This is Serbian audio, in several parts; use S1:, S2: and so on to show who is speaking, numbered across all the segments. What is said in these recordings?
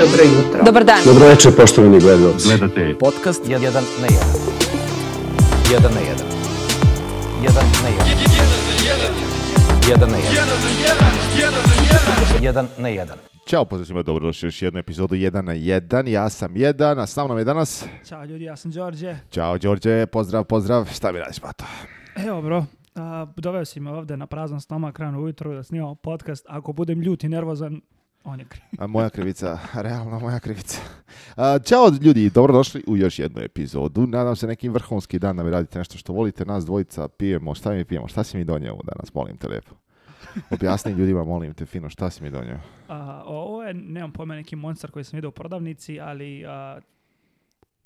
S1: Dobro jutro.
S2: Dobar dan.
S1: Dobro večer, poštovani gledalci. Gledate
S2: podcast 1 na 1. 1 na 1. 1 na 1. 1 na 1. 1 na 1.
S1: 1
S2: na
S1: 1. Ćao, pozdrav svima, dobrodošli još jednu epizodu 1 na 1. Ja sam 1, a sa mnom je danas...
S3: Ćao ljudi, ja sam Đorđe.
S1: Ćao Đorđe, pozdrav, pozdrav. Šta mi radiš, Bato?
S3: Evo bro, a, doveo si me ovde na prazan stomak rano ujutro da snimamo podcast. Ako budem ljut i nervozan, on je kriv.
S1: moja krivica, realno moja krivica. Ćao od ljudi, dobrodošli u još jednu epizodu. Nadam se nekim vrhunski dan da mi radite nešto što volite. Nas dvojica pijemo, šta mi pijemo, šta si mi donio danas, molim te lijepo. Objasni ljudima, molim te, fino, šta si mi donio?
S3: A, ovo je, nemam pojma, neki monster koji sam vidio u prodavnici, ali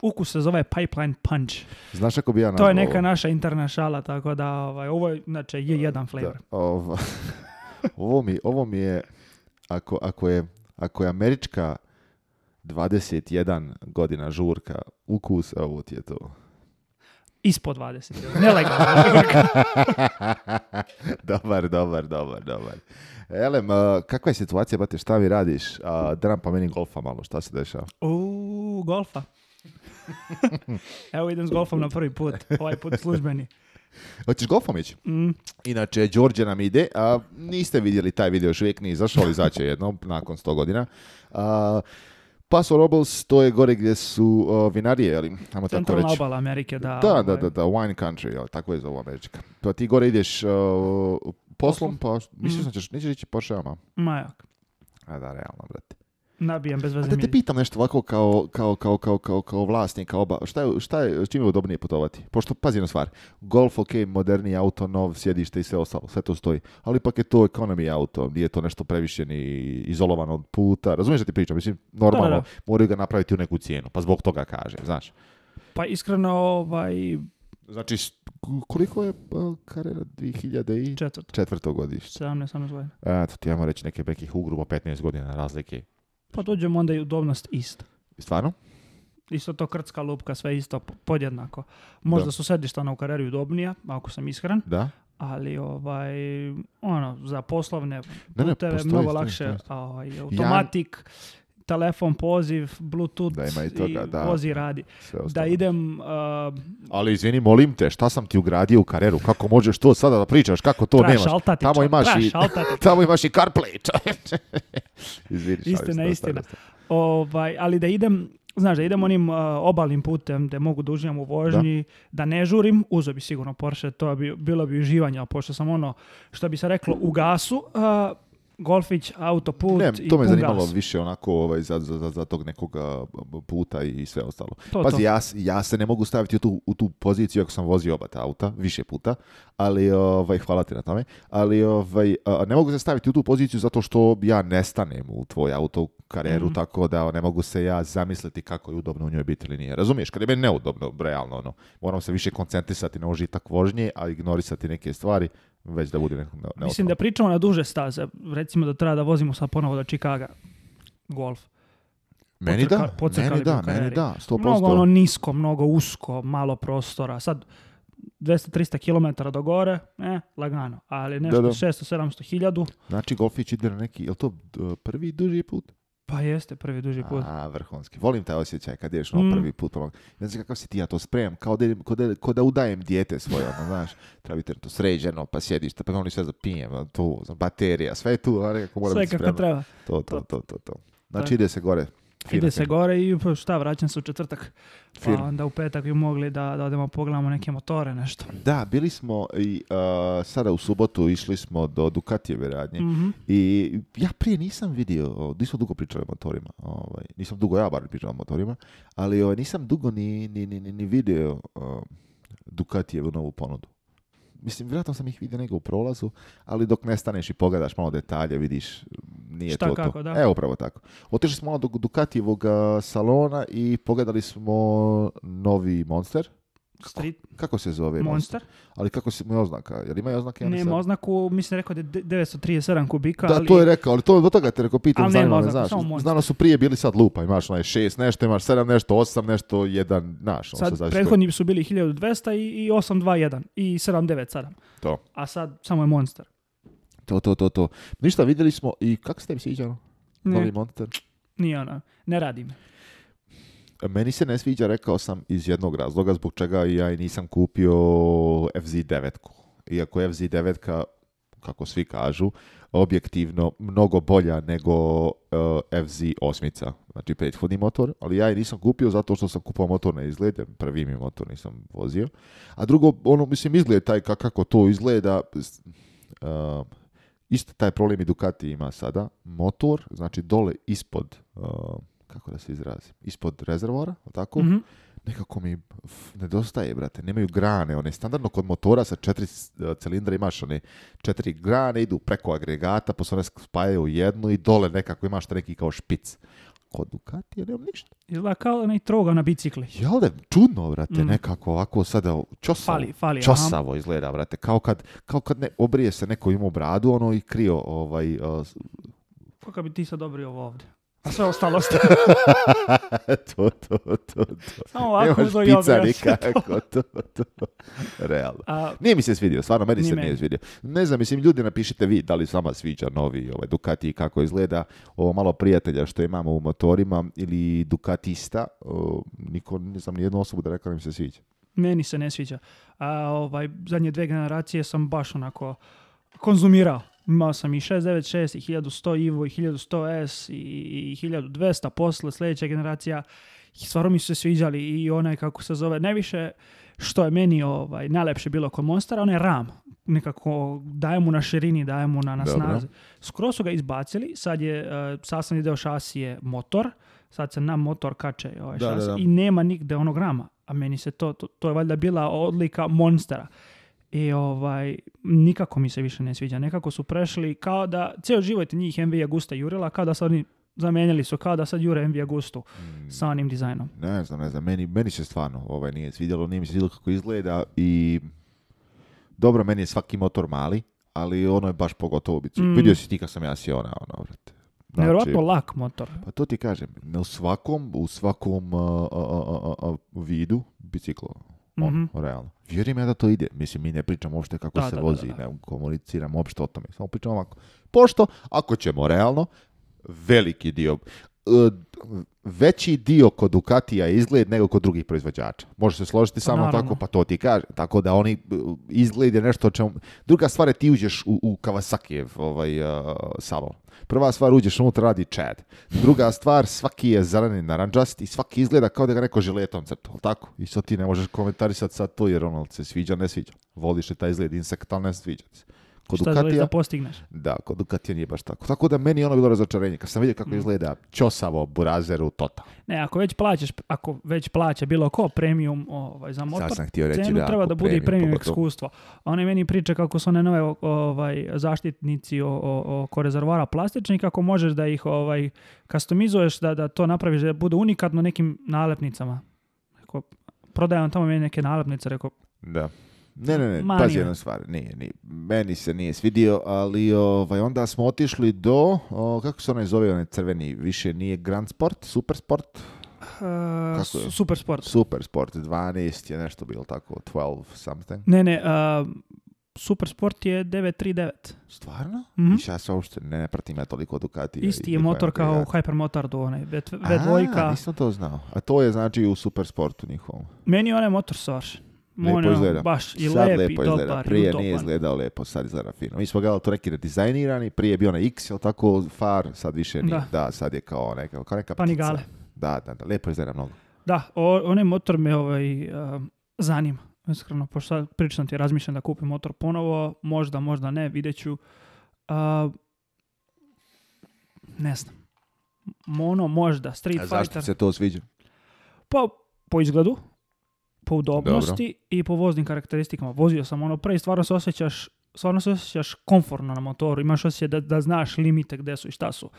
S3: ukus se zove Pipeline Punch.
S1: Znaš ako bi ja To
S3: je neka naša interna šala, tako da ovaj, ovo je, znači, je jedan flavor.
S1: ovo, ovo, mi, ovo mi je ako, ako, je, ako je američka 21 godina žurka ukus, ovo ti je to.
S3: Ispod 20.
S1: dobar, dobar, dobar, dobar. Elem, kakva je situacija, bate, šta mi radiš? dram nam pa pomeni golfa malo, šta se dešava?
S3: Uuu, golfa. Evo idem s golfom na prvi put, ovaj put službeni.
S1: Hoćeš golfom ići? Mm. Inače, Đorđe nam ide. A, niste vidjeli taj video još uvijek, nije izašao, ali izaće jednom nakon 100 godina. A, Paso Robles, to je gore gdje su o, vinarije, ali tamo tako reći.
S3: obala Amerike, da. Da,
S1: da, ovaj. da, da, wine country, jel? tako je zovu Američka. To pa ti gore ideš poslom, poslom, pa mislim mm. da ćeš, nećeš ići po šeoma.
S3: Majak.
S1: A da, realno, brate
S3: nabijam bez veze. da
S1: te pitam nešto ovako kao, kao, kao, kao, kao, oba. Šta je, šta je, udobnije putovati? Pošto, pazi na stvar, Golf, ok, moderni auto, nov, sjedište i sve ostalo, sve to stoji. Ali ipak je to economy auto, nije to nešto previše ni izolovano od puta. Razumiješ da ti pričam? Mislim, normalno, moraju ga napraviti u neku cijenu, pa zbog toga kaže, znaš.
S3: Pa iskreno, ovaj,
S1: Znači, koliko je karera pa, 2004.
S3: Četvrto godište? 17, 18 godina.
S1: Eto, ti ajmo reći neke bekih ugrubo 15 godina razlike.
S3: Pa dođemo onda i udobnost isto.
S1: Stvarno?
S3: Isto to krcka lupka, sve isto podjednako. Možda da. su sedišta na ukareri udobnija, ako sam ishran,
S1: Da.
S3: Ali ovaj, ono, za poslovne puteve mnogo lakše. Ovaj, automatik, telefon, poziv, bluetooth da ima i, vozi radi. Da idem...
S1: Uh, ali izvini, molim te, šta sam ti ugradio u karjeru? Kako možeš to sada da pričaš? Kako to nemaš?
S3: tamo imaš, i,
S1: tamo imaš i CarPlay.
S3: istina, istina. Ovaj, ali da idem, znaš, da idem onim uh, obalnim putem da mogu da uživam u vožnji, da, ne žurim, uzo bi sigurno Porsche, to bi, bilo bi uživanje, a pošto sam ono, što bi se reklo, u gasu, uh, Golfić, auto, ne, to i
S1: to
S3: me
S1: zanimalo više onako ovaj, za, za, za, tog nekoga puta i sve ostalo. Pazi, Ja, ja, se ne mogu staviti u tu, u tu poziciju ako sam vozio oba ta auta, više puta, ali ovaj, hvala ti na tome, ali ovaj, ne mogu se staviti u tu poziciju zato što ja nestanem u tvoj auto karijeru, mhm. tako da ne mogu se ja zamisliti kako je udobno u njoj biti ili nije. Razumiješ, kad je neudobno, realno, ono, moram se više koncentrisati na užitak vožnje, a ignorisati neke stvari, već da bude nekako Mislim
S3: da pričamo na duže staze. Recimo da treba da vozimo sad ponovo do Čikaga. Golf.
S1: Meni da, meni da, meni da, 100%.
S3: Mnogo ono nisko, mnogo usko, malo prostora. Sad, 200-300 km do gore, ne, eh, lagano. Ali nešto
S1: 600-700 hiljadu. Znači, golfić ide na neki, je li to prvi duži put?
S3: Pa jeste, prvi duži put.
S1: A, vrhunski. Volim taj osjećaj kad ješ ono mm. prvi put. Ono, ne znam kakav si ti, ja to spremam, kao da, ko da, udajem dijete svoje, ono, znaš, treba biti to sređeno, pa sjedište, pa oni sve zapijem, to, ono, baterija, sve je tu, ono,
S3: Sve
S1: kako
S3: treba.
S1: To, to, to, to. to. Znači, ide se gore.
S3: Ide se gore i pa šta, vraćam se u četvrtak. Pa onda u petak bi mogli da, da odemo pogledamo neke motore, nešto.
S1: Da, bili smo i sada u subotu išli smo do Dukatijeve radnje mhm. i ja prije nisam vidio, nismo dugo pričali o motorima, ovaj, nisam dugo ja bar pričao o motorima, ali ovaj, nisam dugo ni, ni, ni, ni vidio uh, Dukatijevu novu ponudu mislim, vjerojatno sam ih vidio nego u prolazu, ali dok ne staneš i pogledaš malo detalje, vidiš nije Šta to kako, to. Da. E, upravo tako. Otišli smo malo do Ducatijevog salona i pogledali smo novi Monster.
S3: Street.
S1: Kako se zove? Monster. Monster? Ali kako se mu je oznaka? Jel ima
S3: je
S1: oznake? Ja
S3: Nema oznaku, mislim rekao da je 937 kubika.
S1: Da,
S3: ali...
S1: to je rekao, ali to je do toga te rekao, pitam, zanima ne znaš. Znano su prije bili sad lupa, imaš onaj 6 nešto, imaš 7 nešto, 8 nešto, 1, znaš.
S3: Ono sad, sad prethodni su bili 1200 i, i 821 i 797.
S1: To.
S3: A sad samo je Monster.
S1: To, to, to, to. Ništa, vidjeli smo i kako se tebi sviđalo?
S3: Ono? Novi
S1: monitor?
S3: Nije ona. Ne radim.
S1: E, meni se ne sviđa, rekao sam, iz jednog razloga zbog čega ja i nisam kupio FZ9-ku. Iako je FZ9-ka, kako svi kažu, objektivno mnogo bolja nego uh, e, FZ8. Znači prethodni motor, ali ja i nisam kupio zato što sam kupao motor na prvi mi motor nisam vozio. A drugo, ono, mislim, izgled taj kako to izgleda, e, Isto taj problem i Ducati ima sada. Motor, znači dole ispod, uh, kako da se izrazim, ispod rezervora, tako? Mhm. Nekako mi nedostaje, brate. Nemaju grane. One standardno kod motora sa četiri uh, cilindra imaš one četiri grane, idu preko agregata, pa one spajaju jednu i dole nekako imaš neki kao špic kod Ducati, jer nemam ništa.
S3: Izgleda kao onaj troga na bicikli.
S1: Jel da, čudno, vrate, mm. nekako ovako sada čosavo, fali, izgleda, vrate, kao kad, kao kad ne, obrije se neko imao bradu, ono i krio ovaj... Uh,
S3: Kako bi ti sad obrio ovo ovdje? A sve ostalo ste.
S1: to, to, to, to.
S3: Samo ovako
S1: Nemaš to, to. Realno. nije mi se svidio, stvarno, meni se nije svidio. Ne znam, mislim, ljudi napišite vi da li sama sviđa novi ovaj, Ducati kako izgleda. Ovo malo prijatelja što imamo u motorima ili Ducatista. O, niko, ne znam, nijednu osobu da rekla da se sviđa.
S3: Meni se ne sviđa. A, ovaj, zadnje dve generacije sam baš onako konzumirao. Imao sam i 696 i 1100 Ivo i 1100 S i 1200 posle sljedeća generacija. stvarno mi su se sviđali i onaj kako se zove, najviše što je meni ovaj, najlepše bilo kod Monstera, onaj RAM. Nekako dajemo na širini, dajemo na, na Skrosu su ga izbacili, sad je uh, sastavni deo šasije motor, sad se na motor kače ovaj da, i nema nigde onog rama. A meni se to, to, to je valjda bila odlika Monstera i ovaj, nikako mi se više ne sviđa. Nekako su prešli kao da, cijel život njih MV Gusta jurila, kao da sad zamijenili su, kao da sad jure MV Gustu mm. sa onim dizajnom. Ne
S1: znam,
S3: ne
S1: znam, meni, se stvarno ovaj, nije svidjelo, nije mi se svidjelo kako izgleda i dobro, meni je svaki motor mali, ali ono je baš pogotovo bicu. Mm. Vidio si ti kad sam ja si ona ono, znači-
S3: Nevjerojatno lak motor.
S1: Pa to ti kažem, u svakom, u svakom vidu biciklo ono, mhm. realno. Vjerujem ja da to ide. Mislim, mi ne pričamo uopšte kako se vozi, ne komuniciramo uopšte o tome. Samo pričamo ovako. Pošto, ako ćemo realno, veliki dio, E, veći dio kod Ducatija izgled nego kod drugih proizvođača. Može se složiti samo pa tako, pa to ti kaže. Tako da oni e, izgled je nešto o čemu... Druga stvar je ti uđeš u, u Kawasakijev ovaj, uh, Prva stvar uđeš unutra radi Chad. Druga stvar, svaki je zeleni naranđast i svaki izgleda kao da ga neko žiletom crto, tako? I sad ti ne možeš komentarisati sad to jer ono se sviđa, ne sviđa. Voliš li taj izgled insekta, sviđa ti se.
S3: Kod Šta Dukatija, da postigneš?
S1: Da, kod Dukatija nije baš tako. Tako da meni je ono bilo razočarenje. Kad sam vidio kako mm. izgleda Ćosavo, Burazeru, Tota.
S3: Ne, ako već plaćaš, ako već plaća bilo ko premium ovaj, za motor, da, treba da bude i premium pogotovo. iskustvo. A meni priča kako su one nove ovaj, zaštitnici o, o, oko rezervara plastični, kako možeš da ih ovaj, kastomizuješ, da, da to napraviš, da bude unikatno nekim nalepnicama. Rekao, prodajem tamo meni neke nalepnice, rekao,
S1: da. Ne, ne, ne, pazi jednu stvar, nije, nije, meni se nije svidio, ali ovaj, onda smo otišli do, kako se onaj zove, onaj crveni, više nije Grand Sport, Super Sport? Uh, Super
S3: Sport.
S1: Super Sport, 12 je nešto bilo tako, 12 something.
S3: Ne, ne, uh, Super Sport je 939.
S1: Stvarno? Mm-hmm. Ja se uopšte ne, ne pratim ja toliko Ducati.
S3: Isti je motor kao u Hypermotor do onaj V2. A,
S1: nisam to znao. A to je znači u Super Sportu njihovom.
S3: Meni je onaj motor savršen. Lijepo izgleda. Baš i lepo
S1: prije nije izgledao lepo, sad izgleda fino. Mi smo ga to neki redizajnirani, prije je bio na X, jel tako, far, sad više nije. Da, da sad je kao neka, kao neka Panigale. Da, da, da, lepo izgleda mnogo.
S3: Da, onaj motor me ovaj, zanima, iskreno, pošto sad pričam ti razmišljam da kupim motor ponovo, možda, možda ne, vidjet ću. ne znam. Mono, možda, Street
S1: A
S3: Fighter.
S1: se to sviđa?
S3: Pa, po izgledu, po udobnosti i po voznim karakteristikama. Vozio sam ono pre i stvarno se osjećaš stvarno se osjećaš komfortno na motoru, imaš osjećaj da, da znaš limite gdje su i šta su.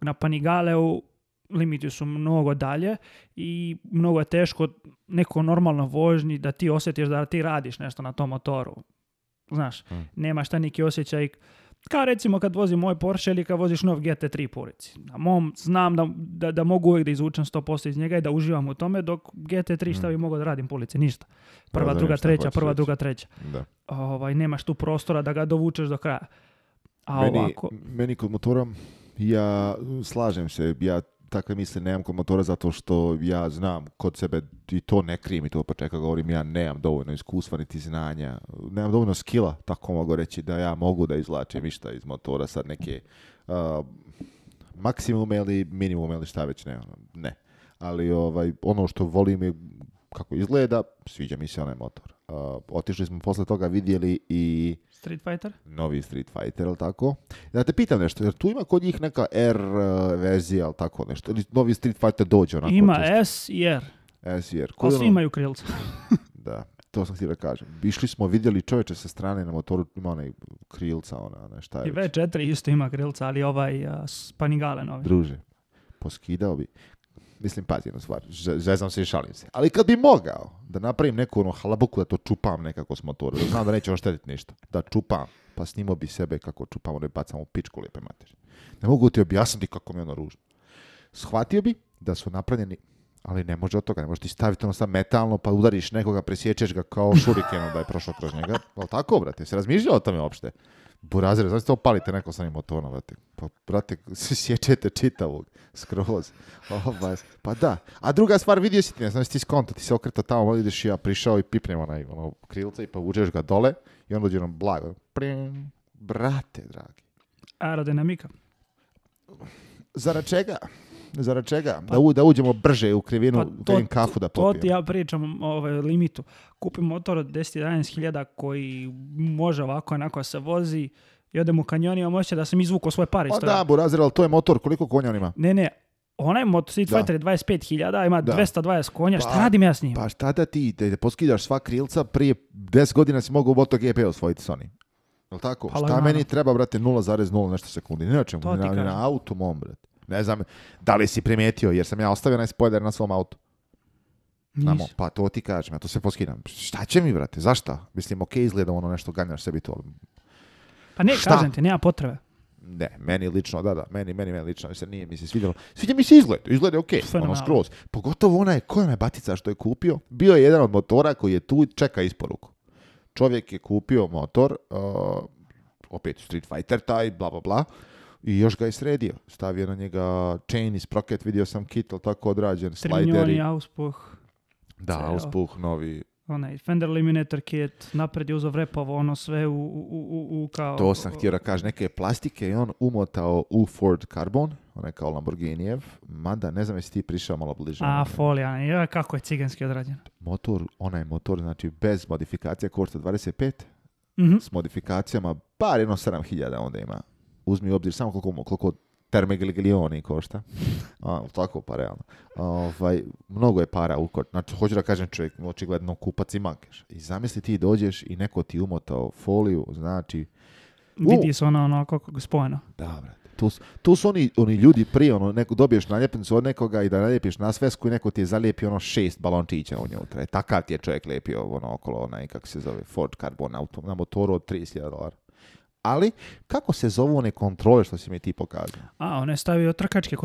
S3: Na Panigaleu limiti su mnogo dalje i mnogo je teško neko normalno vožnji da ti osjetiš da ti radiš nešto na tom motoru. Znaš, hmm. nemaš taj neki osjećaj kao recimo kad vozim moj Porsche ili kad voziš nov GT3 porici. Na mom znam da, da, da, mogu uvijek da izvučem 100% iz njega i da uživam u tome, dok GT3 šta mhm. bi mogao da radim po Ništa. Prva, druga, treća, prva, druga, treća. Da. Ovaj, nemaš tu prostora da ga dovučeš do kraja. A meni, ovako...
S1: Meni kod motora, ja slažem se, ja takve misli nemam kod motora zato što ja znam kod sebe i to ne krijem i to počeka govorim ja nemam dovoljno iskustva niti znanja, nemam dovoljno skila, tako mogu reći da ja mogu da izvlačim išta iz motora sad neke Maksimum ili minimum ili šta već ne, ne. Ali ovaj, ono što volim je kako izgleda, sviđa mi se onaj motor. otišli smo posle toga vidjeli i
S3: Street Fighter?
S1: Novi Street Fighter, jel tako? Da te pitam nešto, jer tu ima kod njih neka R uh, verzija, ali tako nešto? Ili novi Street Fighter dođe onako? Ima
S3: S i R.
S1: S i R.
S3: Ono- imaju krilca.
S1: da, to sam htio da kažem. Išli smo, vidjeli čoveče sa strane na motoru, ima onaj krilca, ona, ne, šta je
S3: I
S1: V4
S3: isto ima krilca, ali ovaj uh, Spanigale novi.
S1: Druže, poskidao bi. Mislim, pazi jednu stvar, zezam se i šalim se. Ali kad bi mogao da napravim neku ono halabuku da to čupam nekako s motoru, da znam da neće oštetiti ništa, da čupam, pa snimao bi sebe kako čupam, ono bacam u pičku lijepe mater. Ne mogu ti objasniti kako mi je ono ružno. Shvatio bi da su napravljeni ali ne može od toga, ne može ti staviti ono sad metalno, pa udariš nekoga, presječeš ga kao šuriken, da je prošao kroz njega. Ali tako, brate, se razmišljao o tome uopšte. Burazir, znači to palite neko sa njim motorom, ono, brate. Pa, brate, sjećete čitavog, skroz. Oh, pa da. A druga stvar, vidio si ti, ne znači ti skonto, ti se okreta tamo, malo ideš i ja prišao i pipnem onaj ono, krilca i pa uđeš ga dole i on dođe nam blago. Prim. Brate, dragi.
S3: Aerodinamika.
S1: Zara čega? Zara čega? Pa- da, u, da uđemo brže u krivinu, pa to, kafu da popijem.
S3: To
S1: ti
S3: ja pričam ovaj, limitu. Kupim motor od 10-11 hiljada koji može ovako, onako se vozi i odem u kanjoni, imam osjećaj da sam izvukao svoje pare. Pa
S1: da, Burazir, ali to je motor, koliko konja on
S3: ima? Ne, ne, onaj motor Street Fighter je 25.000, ima da. 220 konja, pa, šta radim ja s njim?
S1: Pa šta da ti, da poskidaš sva krilca, prije 10 godina si mogao u GP osvojiti Sony Je Jel tako? Pa šta meni treba, brate, 0,0 nešto sekundi. Ne na čemu, na, auto mom, brate. Ne znam, da li si primijetio, jer sam ja ostavio onaj na svom autu. pa to ti kažem, ja to se poskidam. Šta će mi, brate, zašta? Mislim, okej, izgleda ono nešto, ganjaš sebi to.
S3: Pa ne, šta? kažem ti, nema potrebe.
S1: Ne, meni lično, da, da, meni, meni, meni lično, se nije mi se svidjelo. Sviđa mi se izgled, izgled je okej, okay, ono skroz. Pogotovo ona je, koja me batica što je kupio, bio je jedan od motora koji je tu čeka isporuku. Čovjek je kupio motor, uh, opet Street Fighter taj, bla, bla, bla, i još ga je sredio. Stavio na njega chain iz proket, vidio sam ali tako odrađen, Trinjoni, slideri.
S3: auspuh.
S1: Da, ceo. auspuh, novi
S3: onaj Fender Eliminator kit, napred je uzov repovo ono sve u, u, u, kao...
S1: To sam htio da kažem, neke plastike i on umotao u Ford Carbon, onaj kao Lamborghinijev, mada ne znam jesi ti prišao malo bliže.
S3: A, folija, ja, kako je ciganski odrađen.
S1: Motor, onaj motor, znači bez modifikacija, košta 25, mm s modifikacijama, bar jedno 7000 onda ima uzmi u obzir samo koliko, koliko termegliglioni košta. A, tako pa realno. ovaj, mnogo je para kod. Znači, hoću da kažem čovjek, očigledno kupac i makeš. I zamisli ti dođeš i neko ti umotao foliju, znači...
S3: U, Vidi se ono onako kako spojeno.
S1: Da, Tu, tu su oni, oni ljudi prije, ono, neko, dobiješ naljepnicu od nekoga i da naljepiš na svesku i neko ti je zalijepi ono šest balončića u njoj, takav ti je čovjek lijepio ono okolo onaj, kako se zove, Ford Carbon auto, na motoru od 30.000 dolara ali kako se zovu one kontrole što si mi ti pokazao?
S3: A, on je stavio trkačke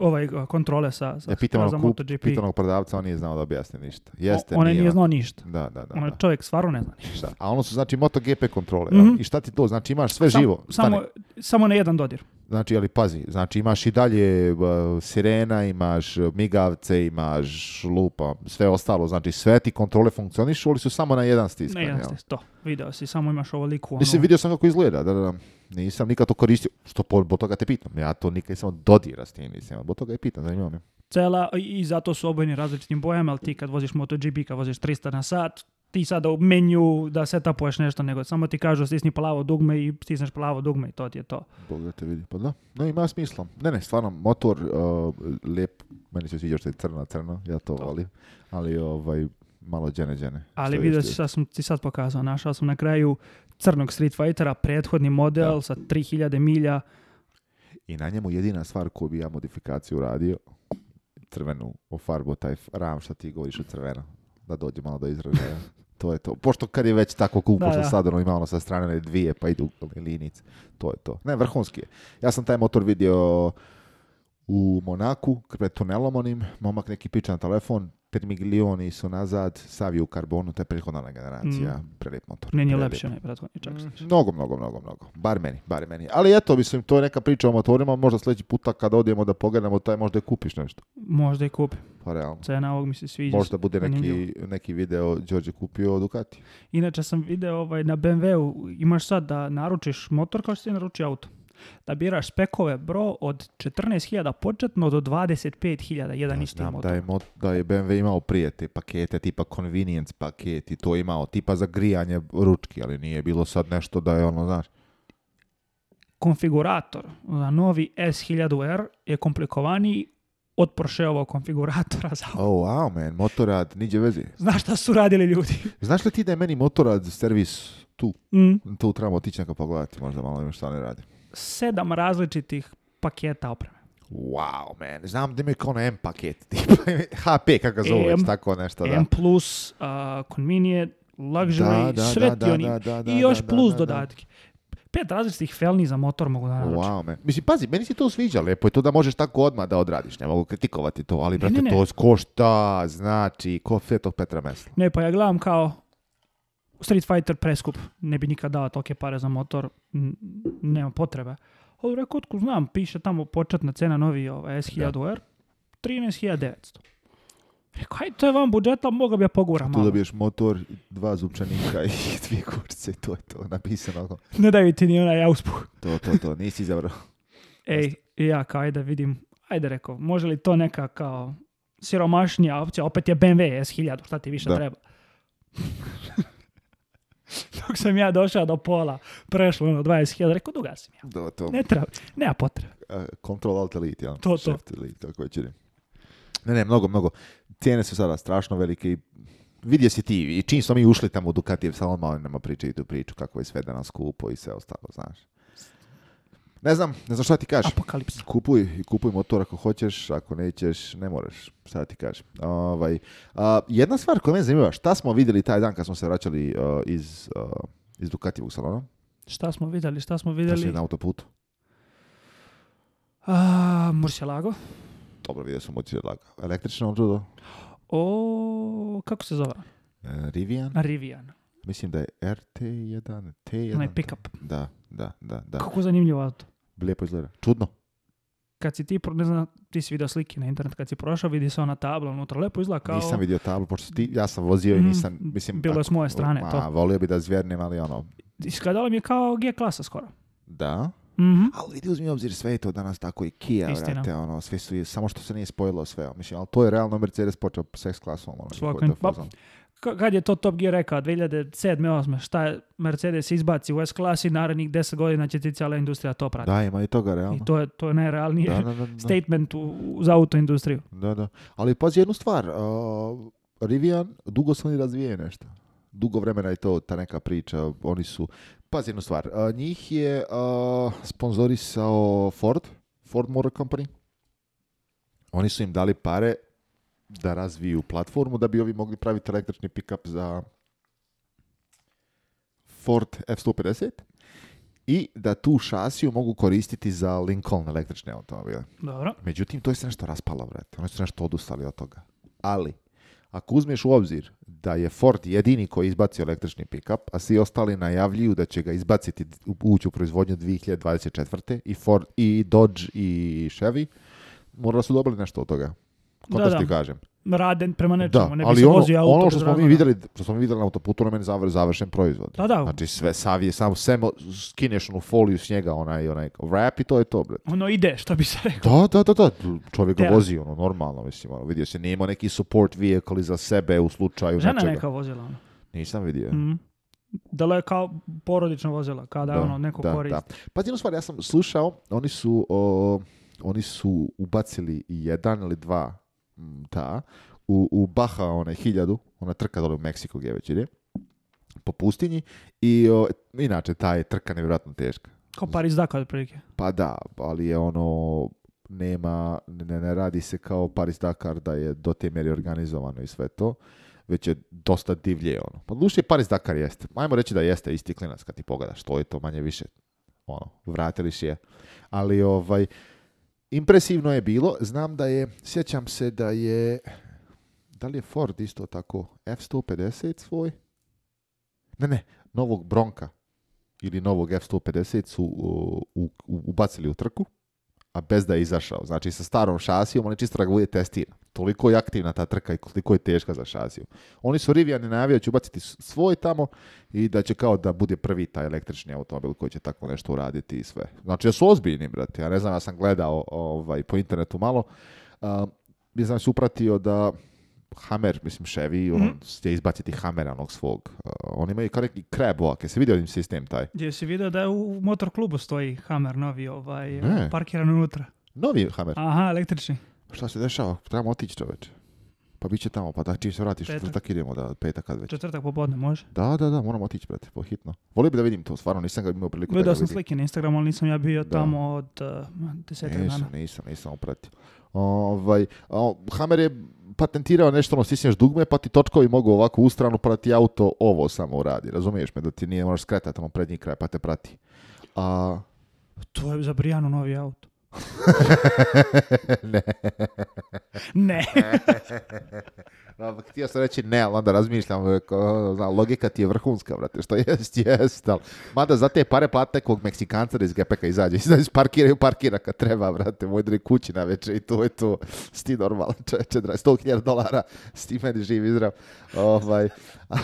S3: ovaj, kontrole sa, sa, e, Pitanog za MotoGP.
S1: prodavca, on nije znao da objasni ništa. Jeste, on, on
S3: nije, znao ništa. Da, da, ono da. čovjek stvarno ne zna ništa.
S1: A ono su znači MotoGP kontrole. Mhm. I šta ti to? Znači imaš sve živo. Samo,
S3: samo na jedan dodir.
S1: Znači, ali pazi, znači imaš i dalje uh, sirena, imaš migavce, imaš lupa, sve ostalo. Znači, sve ti kontrole funkcionišu, ali su samo na jedan stiskan. Na
S3: jedan to. Video si, samo imaš liku. Ono...
S1: Mislim, vidio sam kako izgleda, da, da, da. Nisam nikad to koristio, što po, toga te pitam. Ja to nikad samo dodira s tim, Bo toga je pitam, zanimljivo mi.
S3: Cela, i zato su obojeni različitim bojama, ali ti kad voziš MotoGP, kad voziš 300 na sat, ti sada u menju da tapuješ nešto, nego samo ti kažu stisni plavo dugme i stisneš plavo dugme i to ti je to.
S1: Bog da te vidi. Pa da, no ima smisla. Ne, ne, stvarno, motor uh, lijep, meni se sviđa što je crna, crna, ja to, volim, ali ovaj, malo džene, džene.
S3: Ali vidio
S1: si
S3: sam ti sad pokazao, našao sam na kraju crnog Street Fightera, prethodni model da. sa 3000 milja.
S1: I na njemu jedina stvar koju bi ja modifikaciju radio, crvenu, ofarbu, taj ram što ti govoriš o crvena, da dođe malo do izražaja. To je to. Pošto kad je već tako klub, da, pošto sad ono, ima ono sa strane dvije, pa idu linice. To je to. Ne, vrhunski je. Ja sam taj motor vidio u Monaku, pred tunelom onim, momak neki piče na telefon, Termiglioni milijuni su nazad, Savio u karbonu, to je prethodna generacija, mm. prelijep motor. Meni je
S3: lepše onaj čak
S1: mm. Mnogo, mnogo, mnogo, mnogo. Bar meni, bar meni. Ali eto, mislim, to je neka priča o motorima, možda sljedeći puta kad odijemo da pogledamo taj, možda i kupiš nešto.
S3: Možda i kupi.
S1: Pa realno.
S3: Cena ovog mi se sviđa.
S1: Možda bude neki, neki video Đorđe kupio Ducati.
S3: Inače sam video ovaj, na BMW-u, imaš sad da naručiš motor kao što si naruči auto da biraš spekove bro od 14.000 početno do 25.000 jedan isti motor.
S1: Da je, da je BMW imao prije te pakete, tipa convenience paketi, to to imao, tipa za grijanje ručki, ali nije bilo sad nešto da je ono, znaš
S3: konfigurator za novi S1000R je komplikovaniji od Porscheovog konfiguratora za
S1: Oh, wow, man, motorad, niđe vezi.
S3: Znaš šta su radili ljudi?
S1: Znaš li ti da je meni motorad servis tu? Mm. Tu trebamo otići neka pogledati, možda malo šta ne radi
S3: sedam različitih paketa opreme.
S1: Wow, man. Znam da imaju kao na ono M paket, HP, kako ga tako nešto.
S3: Da.
S1: M
S3: plus, uh, convenient, luxury, da, sve oni. I još plus dodatke pet različitih felni za motor mogu da naručim. Wow, man.
S1: Mislim, pazi, meni se to sviđa, lepo je to da možeš tako odmah da odradiš, ne mogu kritikovati to, ali, brate, to košta, znači, ko sve Petra Mesla.
S3: Ne, pa ja gledam kao, Street Fighter preskup, ne bi nikad dao tolke pare za motor, nema potrebe. Ali rekao, otko znam, piše tamo početna cena novi ovaj, S1000R, 13.900. Rekao, hajde to je vam budžeta, moga bi ja pogura malo
S1: Tu dobiješ motor, dva zupčanika i dvije kurce, to je to, napisano. Ono.
S3: Ne daju ti ni onaj auspuh.
S1: To, to, to, nisi izabrao.
S3: Ej, ja kao, ajde vidim, ajde rekao, može li to neka kao siromašnija opcija, opet je BMW S1000, šta ti više treba. Dok sam ja došao do pola, prešlo ono 20.000, rekao, dugasim ja. Do, to. Ne treba, nema potrebe. Uh,
S1: control Alt Elite, ja. To, to. Ne, ne, mnogo, mnogo. Cijene su sada strašno velike i vidio si ti i čim smo mi ušli tamo u Dukatijev, samo malo nema pričati tu priču kako je sve danas skupo i sve ostalo, znaš. Ne znam, ne znam šta ti kažeš.
S3: Apokalipsa.
S1: Kupuj, kupuj motor ako hoćeš, ako nećeš, ne moraš. Šta ti kažem. Ovaj, jedna stvar koja me zanima, šta smo vidjeli taj dan kad smo se vraćali e, iz, a, e, iz Dukativog salona?
S3: Šta smo vidjeli, šta smo vidjeli?
S1: smo na autoputu.
S3: A, Lago.
S1: Dobro, vidio sam Murcielago. Električno
S3: O, kako se zove?
S1: E, Rivian.
S3: Rivian.
S1: Mislim da je RT1, T1. Onaj
S3: pick-up.
S1: Da, da, da, da. Kako
S3: zanimljivo auto.
S1: Lijepo izgleda. Čudno.
S3: Kad si ti, ne znam, ti si vidio slike na internet, kad si prošao, vidi se ona tabla unutra, lepo izgleda kao...
S1: Nisam vidio tablu, pošto ti, ja sam vozio i mhm, nisam, mislim...
S3: Bilo je s moje strane ma, to.
S1: Volio bi da zvjernim, ali ono...
S3: Iskadalo mi je kao G-klasa skoro.
S1: Da. Mm-hmm. Ali vidi, uzmi obzir sve je to danas tako i Kia, Istina. vrate, ono, sve su, samo što se nije spojilo sve, mislim, ali to je realno Mercedes počeo s S klasom, ono,
S3: kad je to Top Gear rekao, 2007. 2008. šta Mercedes izbaci u S-klasi, narednih 10 godina će ti cijela industrija to pratiti.
S1: Da, ima i toga realno.
S3: I to je, to je statement u, za autoindustriju.
S1: Da, da. Ali pazi jednu stvar, uh, Rivian dugo se oni razvije nešto. Dugo vremena je to ta neka priča, oni su... Pazi jednu stvar, uh, njih je uh, Ford, Ford Motor Company. Oni su im dali pare da razviju platformu da bi ovi mogli praviti električni pick-up za Ford F-150 i da tu šasiju mogu koristiti za Lincoln električne automobile.
S3: Dobro.
S1: Međutim, to je se nešto raspalo, brate. Oni su nešto odustali od toga. Ali, ako uzmeš u obzir da je Ford jedini koji izbacio električni pick-up, a svi ostali najavljuju da će ga izbaciti ući u proizvodnju 2024. i Ford, i Dodge i Chevy, morali su dobili nešto od toga. Kako da, da. ti kažem?
S3: Raden prema nečemu, da, ne bi se
S1: ono,
S3: vozio ono
S1: auto. ono što smo mi vidjeli, što smo mi na autoputu, na ono meni završen proizvod. Da, da. Znači sve savije, samo sve skineš onu foliju njega onaj, onaj rap i to je to, bre.
S3: Ono ide, što bi se rekao.
S1: Da, da, da, da. čovjek ga vozi, ono, normalno, mislim, ono, vidio se, nema neki support vehicle za sebe u slučaju Žena nečega.
S3: neka vozila, ono.
S1: Nisam vidio. Mm
S3: da je kao porodično vozila, kada da, ono neko da, koristi.
S1: Da. Pa jednu stvar, ja sam slušao, oni su, o, oni su ubacili jedan ili dva Mm, ta, u, u Baha, onaj hiljadu, ona trka dole u Meksiku gdje već ide, po pustinji i inače ta je trka nevjerojatno teška.
S3: Kao Paris Dakar otprilike.
S1: Pa da, ali je ono nema, ne, ne radi se kao Paris Dakar da je do te mjeri organizovano i sve to, već je dosta divlje ono. Pa duše Paris Dakar jeste. Ajmo reći da jeste isti klinac kad ti pogledaš, to je to manje više ono, vratiliš je. Ali ovaj, Impresivno je bilo, znam da je, sjećam se da je, da li je Ford isto tako, F-150 svoj? Ne, ne, novog Bronka ili novog F-150 su ubacili u trku a bez da je izašao. Znači, sa starom šasijom on je čisto da ga bude testira. Toliko je aktivna ta trka i koliko je teška za šasiju. Oni su Rivijani najavio će ubaciti svoj tamo i da će kao da bude prvi taj električni automobil koji će tako nešto uraditi i sve. Znači, da su ozbiljni, brate. Ja ne znam, ja sam gledao ovaj, po internetu malo. Uh, ja sam se upratio da Hammer, mislim Chevy, on mm. izbaciti Hammera onog svog. Uh, e, on ima kao neki crab walk, jesi vidio im sistem taj?
S3: Jesi vidio da u motor klubu stoji Hammer novi, ovaj, parkiran unutra?
S1: Novi Hammer?
S3: Aha, električni.
S1: Šta se dešava? Trebamo otići čoveče. Pa bit će tamo, pa da, čim se vratiš, petak. četvrtak idemo, da, petak kad već.
S3: Četvrtak popodne, može?
S1: Da, da, da, moramo otići, brate, pohitno. Volio bi da vidim to, stvarno, nisam ga imao priliku vidim. da sam
S3: vidim. slike na Instagramu, ali nisam ja bio tamo od uh, desetak nisam,
S1: dana. Nisam, nisam opratio. Ovaj, Hammer je patentirao nešto, ono, stisneš dugme, pa ti točkovi mogu ovako u stranu, pa auto ovo samo radi, razumiješ me, da ti nije, moraš skretati tamo prednji kraj, pa te prati. A...
S3: To je za Brijanu novi auto ne. ne.
S1: no, htio sam reći ne, ali onda razmišljam, e, ono, zna, logika ti je vrhunska, brate, što jest, jest, ali, mada za te pare plate kog Meksikanca iz Gepeka izađe, izađe, parkiraju, parkira kad treba, brate, moj drugi kući na večer i to je to, sti normalan čeče, 100.000 dolara, s ti meni živi izrav. ovaj, ali,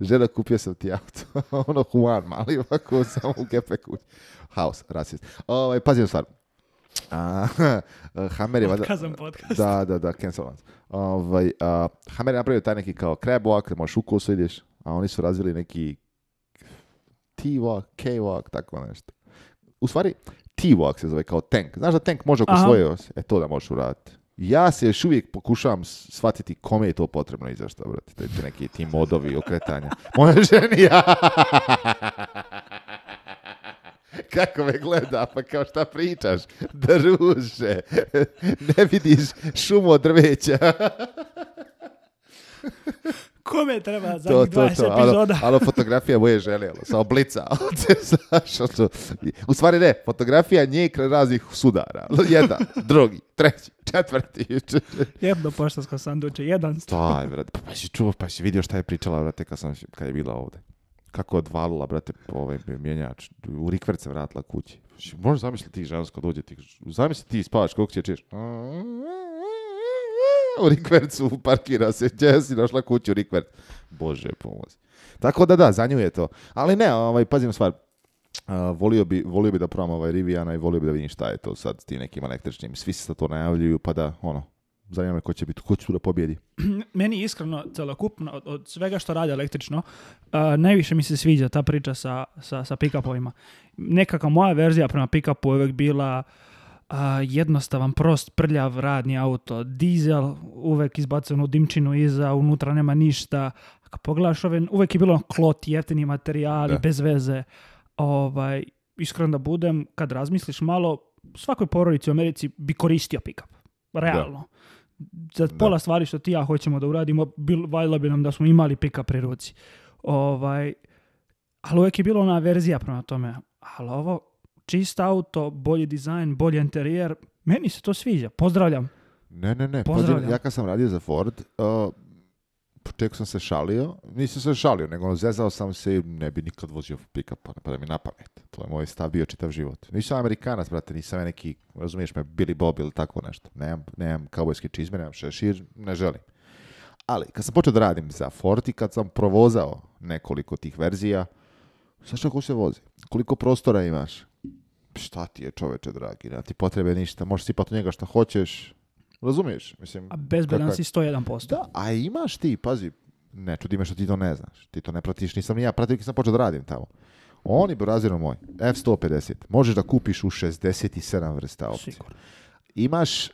S1: žena kupio sam ti auto, ono Juan mali ovako, samo u kepe kući. Haos, rasist. Ovaj, pazi stvar.
S3: A, Hammer je...
S1: podcast. Da, da, da, cancel once. Ovaj, uh, Hammer je napravio taj neki kao crab walk, da možeš u kosu ideš, a oni su razvili neki T-walk, K-walk, tako nešto. U stvari, T-walk se zove kao tank. Znaš da tank može oko svoje E to da možeš uraditi ja se još uvijek pokušavam shvatiti kome je to potrebno i zašto, brate. To je neki ti modovi okretanja. Moja ženija! Kako me gleda, pa kao šta pričaš, druže, ne vidiš šumo drveća.
S3: kome treba za to, 20 to. epizoda.
S1: Alo, fotografija fotografija moje željela, sa oblica. Ono, u stvari ne, fotografija nje kraj raznih sudara. Jedan, drugi, treći, četvrti.
S3: Jedno poštansko sanduče, jedan. Staj,
S1: brate, pa, si čuo, pa si vidio šta je pričala, brate, kad, sam, kad je bila ovde. Kako je odvalila, brate, ovaj mjenjač. U rikvert se vratila kući. Možeš zamisliti ti žensko dođe, ti, zamisli ti spavaš, koliko ćeš u Rikvercu parkira se, gdje si našla kuću Rikvert? Bože, pomozi. Tako da da, za nju je to. Ali ne, ovaj, pazim stvar, volio, bi, volio bi da probam ovaj Riviana i volio bi da vidim šta je to sad s tim nekim električnim. Svi se to najavljuju, pa da, ono, zanima me ko će biti, ko će tu da pobjedi.
S3: Meni iskreno, celokupno, od, od svega što radi električno, najviše mi se sviđa ta priča sa, sa, sa pick-upovima. Nekaka moja verzija prema pick-upu je bila a, jednostavan, prost, prljav radni auto, dizel, uvek izbaceno u dimčinu iza, unutra nema ništa. Ako pogledaš ove, uvek je bilo klot, jeftini materijali, bez veze. Ovaj, iskreno da budem, kad razmisliš malo, svakoj porodici u Americi bi koristio pick-up. Realno. za pola stvari što ti ja hoćemo da uradimo, bil, valjalo bi nam da smo imali pick-up pri ruci. Ovaj, ali uvek je bilo ona verzija prema tome. Ali ovo, čist auto, bolji dizajn, bolji interijer. Meni se to sviđa. Pozdravljam.
S1: Ne, ne, ne. Pozdravljam. Ja kad sam radio za Ford, uh, sam se šalio. Nisam se šalio, nego zezao sam se i ne bi nikad vozio pick-up, ne ono, pada mi na pamet. To je moj stav bio čitav život. Nisam Amerikanac, brate, nisam ja neki, razumiješ me, Billy Bob ili tako nešto. Nemam, nemam kaubojske čizme, nemam šešir, ne želim. Ali, kad sam počeo da radim za Ford i kad sam provozao nekoliko tih verzija, Znaš kako se vozi? Koliko prostora imaš? šta ti je čoveče dragi, nema ti potrebe ništa, možeš sipati u njega šta hoćeš, razumiješ? Mislim,
S3: a bezbedan kakav... si 101%.
S1: Da, a imaš ti, pazi, ne čudi me što ti to ne znaš, ti to ne pratiš, nisam ni ja pratio kad sam počeo da radim tamo. Oni, brazirom moj, F-150, možeš da kupiš u 67 vrsta
S3: opcije Sigurno
S1: Imaš uh,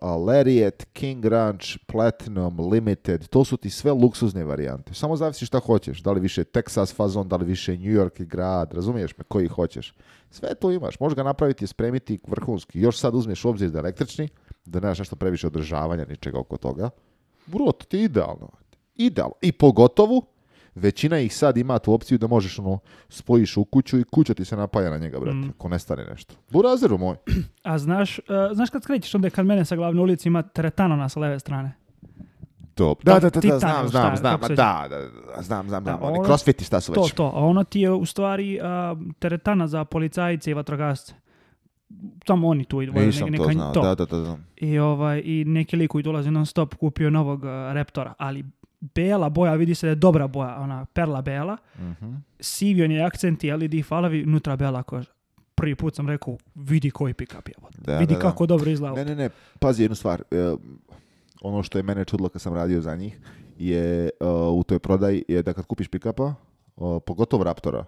S1: uh, Lariat, King Ranch, Platinum, Limited, to su ti sve luksuzne varijante. Samo zavisi šta hoćeš, da li više Texas fazon, da li više New York i grad, razumiješ me, koji hoćeš. Sve to imaš, možeš ga napraviti i spremiti vrhunski. Još sad uzmeš obzir da električni, da nemaš nešto previše održavanja, ničega oko toga. Bro, to ti je idealno. Idealno. I pogotovo većina ih sad ima tu opciju da možeš ono, spojiš u kuću i kuća ti se napaja na njega, brate, mm. ako ne stane nešto. Burazeru moj.
S3: A znaš, e, znaš kad skrećeš onda kad mene sa glavne ulici ima na sa leve strane?
S1: Top. Da, da, da, da, znam, znam, znam, da, da, znam, znam, znam, oni crossfiti šta su već.
S3: To, to, a ono ti je u stvari teretana za policajice i vatrogasce tamo oni tu
S1: idu.
S3: neka, to da,
S1: da, da, I, ovaj,
S3: I neki lik koji dolazi non stop kupio novog uh, e, Reptora, ali bela boja, vidi se da je dobra boja, ona perla bela, uh mhm. sivi on je akcent, ali di falavi, nutra bela koža. Prvi put sam rekao, vidi koji pick-up je. vidi kako dobro izgleda.
S1: Ne, ne, ne, pazi jednu stvar. E, ono što je mene čudlo kad sam radio za njih je e, u toj prodaji je da kad kupiš pick-upa, e, pogotovo Raptora,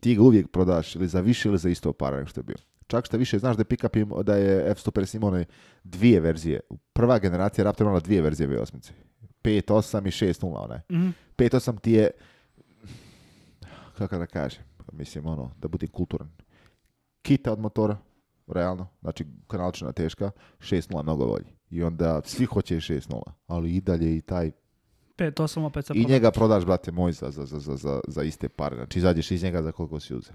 S1: ti ga uvijek prodaš ili za više ili za isto para nego što je bio. Čak što više, znaš da je pick-up da je F-150 imao dvije verzije. Prva generacija Raptor imala dvije verzije V8. 5-8 i 6-0 ne? Mm-hmm. 5-8 ti je, kako da kažem, mislim ono, da budem kulturan. Kita od motora, realno, znači kanalčina teška, 6-0 mnogo bolji. I onda svi hoće 6-0, ali i dalje i taj 5-8
S3: opet I
S1: njega prodaš, brate moj, za, za, za, za, za iste pare. Znači, izađeš iz njega za koliko si uzeo.